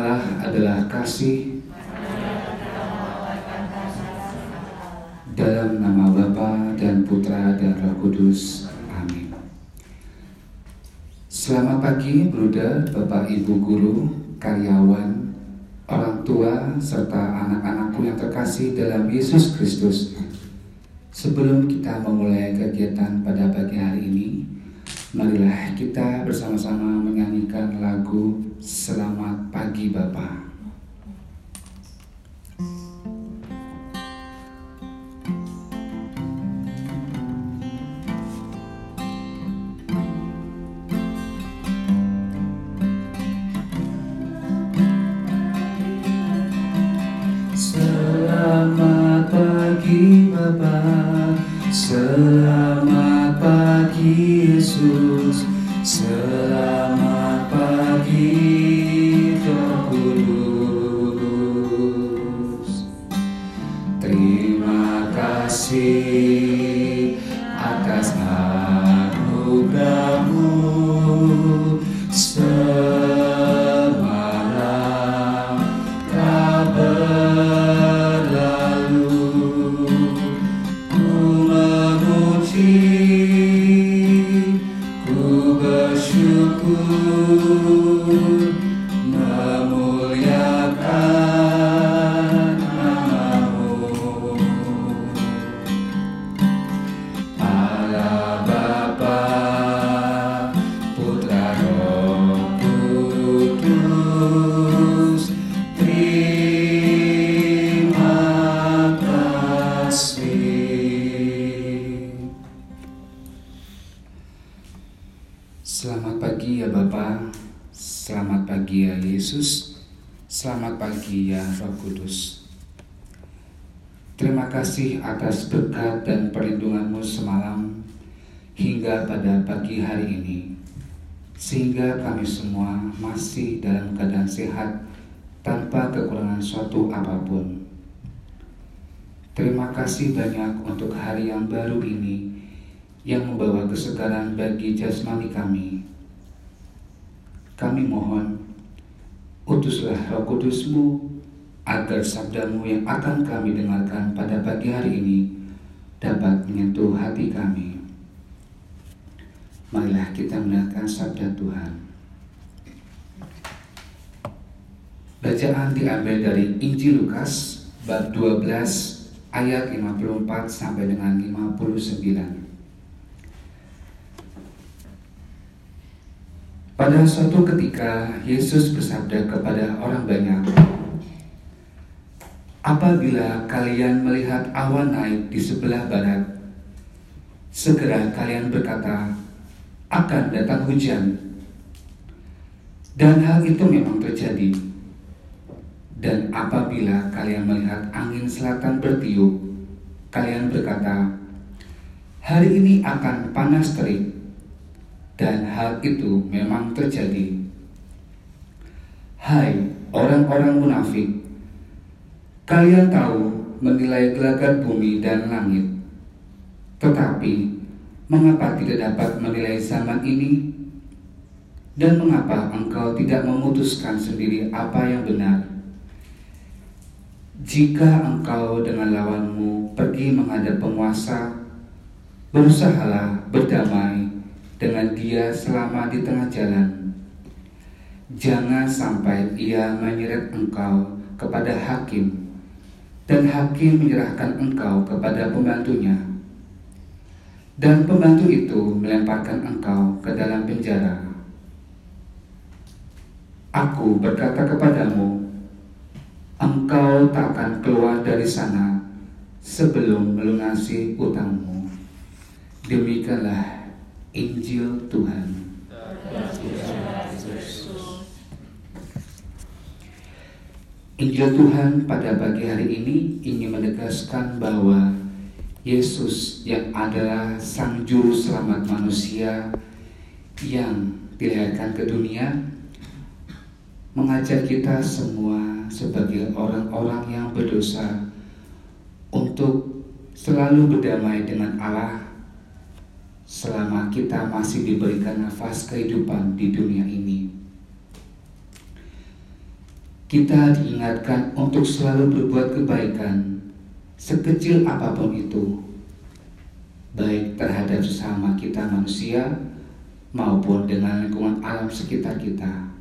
Allah adalah kasih dalam nama Bapa dan Putra dan Roh Kudus. Amin. Selamat pagi, Bruda, Bapak Ibu guru, karyawan, orang tua, serta anak-anakku yang terkasih dalam Yesus Kristus. Sebelum kita memulai kegiatan pada pagi hari ini, marilah kita bersama-sama menyanyikan lagu 100. Selamat pagi Yesus, selamat pagi ya Roh Kudus Terima kasih atas berkat dan perlindunganmu semalam hingga pada pagi hari ini. Sehingga kami semua masih dalam keadaan sehat tanpa kekurangan suatu apa pun. Terima kasih banyak untuk hari yang baru ini yang membawa kesegaran bagi jasmani kami. Kami mohon, utuslah roh kudusmu agar sabdamu yang akan kami dengarkan pada pagi hari ini dapat menyentuh hati kami. Marilah kita mendengarkan sabda Tuhan. Bacaan diambil dari Injil Lukas bab 12 ayat 54 sampai dengan 59. Pada suatu ketika Yesus bersabda kepada orang banyak, Apabila kalian melihat awan naik di sebelah barat, segera kalian berkata, akan datang hujan. Dan hal itu memang terjadi. Dan apabila kalian melihat angin selatan bertiup, kalian berkata, hari ini akan panas terik. Dan hal itu memang terjadi. Hai orang-orang munafik, Kalian tahu menilai gelagat bumi dan langit, tetapi mengapa tidak dapat menilai zaman ini? Dan mengapa engkau tidak memutuskan sendiri apa yang benar? Jika engkau dengan lawanmu pergi menghadap penguasa, berusahalah berdamai dengan dia selama di tengah jalan. Jangan sampai ia menyeret engkau kepada hakim dan hakim menyerahkan engkau kepada pembantunya. Dan pembantu itu melemparkan engkau ke dalam penjara. Aku berkata kepadamu, engkau tak akan keluar dari sana sebelum melunasi utangmu. Demikianlah Injil Tuhan. Injil Tuhan pada pagi hari ini ingin menegaskan bahwa Yesus yang adalah Sang Juru Selamat manusia yang dilahirkan ke dunia mengajak kita semua sebagai orang-orang yang berdosa untuk selalu berdamai dengan Allah selama kita masih diberikan nafas kehidupan di dunia ini. kita diingatkan untuk selalu berbuat kebaikan, sekecil apa pun itu, baik terhadap sesama kita manusia maupun dengan lingkungan alam sekitar kita.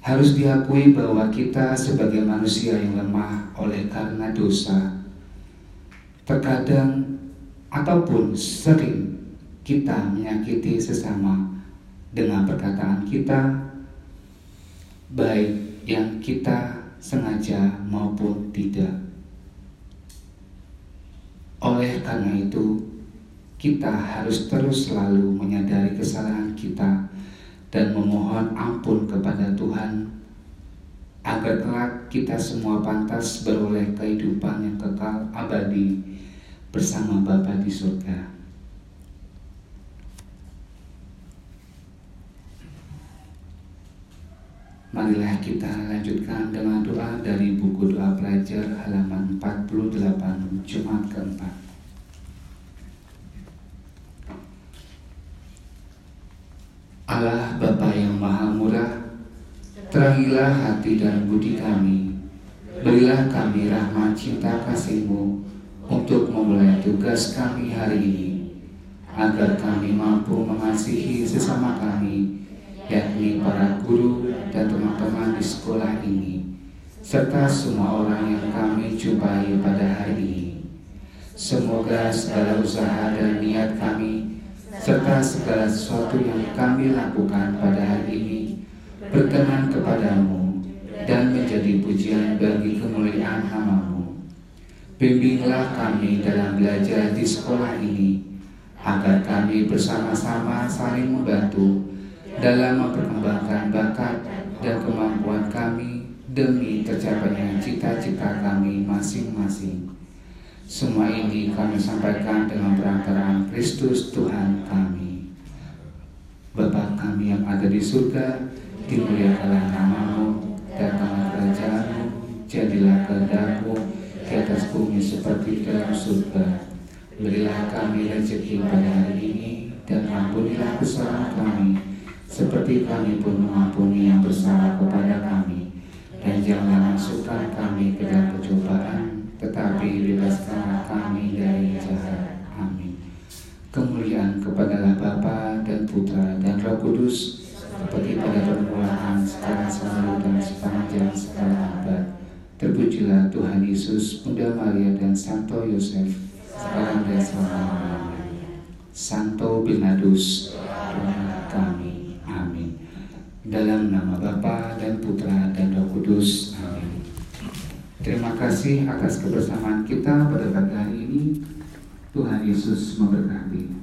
Harus diakui bahwa kita sebagai manusia yang lemah oleh karena dosa, terkadang ataupun sering kita menyakiti sesama dengan perkataan kita baik yang kita sengaja maupun tidak. Oleh karena itu, kita harus terus selalu menyadari kesalahan kita dan memohon ampun kepada Tuhan agar kelak kita semua pantas beroleh kehidupan yang kekal abadi bersama Bapa di surga. Marilah kita lanjutkan dengan doa dari buku doa pelajar halaman 48 Jumat keempat. Allah Bapa yang Maha Murah, terangilah hati dan budi kami. Berilah kami rahmat cinta kasih-Mu memulai tugas kami hari ini, agar kami mampu mengasihi sesama kami yakni para guru dan teman-teman di sekolah ini, serta semua orang yang kami jumpai pada hari ini. Semoga segala usaha dan niat kami, serta segala sesuatu yang kami lakukan pada hari ini, berkenan kepadamu dan menjadi pujian bagi kemuliaan namamu. Bimbinglah kami dalam belajar di sekolah ini, agar kami bersama-sama saling membantu dalam memperkembangkan bakat dan kemampuan kami demi tercapainya cita-cita kami masing-masing. Semua ini kami sampaikan dengan perantaraan Kristus Tuhan kami. Bapa kami yang ada di surga, dimuliakanlah namamu, datanglah kerajaanmu, jadilah kehendakmu atas bumi seperti dalam surga. Berilah kami rezeki pada hari ini, dan ampunilah kesalahan kami, seperti kami pun mengampuni yang bersalah kepada kami. Dan jangan masukkan kami ke dalam percobaan, tetapi bebaskanlah kami dari jahat. Amin. Kemuliaan kepada Bapa dan Putra dan Roh Kudus, seperti pada permulaan, sekarang selalu dan sepanjang abad. Terpujilah Tuhan Yesus, Bunda Maria dan Santo Yosef, sekarang dan selama-lamanya. Santo Bernardus, Tuhan kami. Dalam nama Bapa dan Putra dan Roh Kudus. Amin. Terima kasih atas kebersamaan kita pada pagi hari ini. Tuhan Yesus memberkati.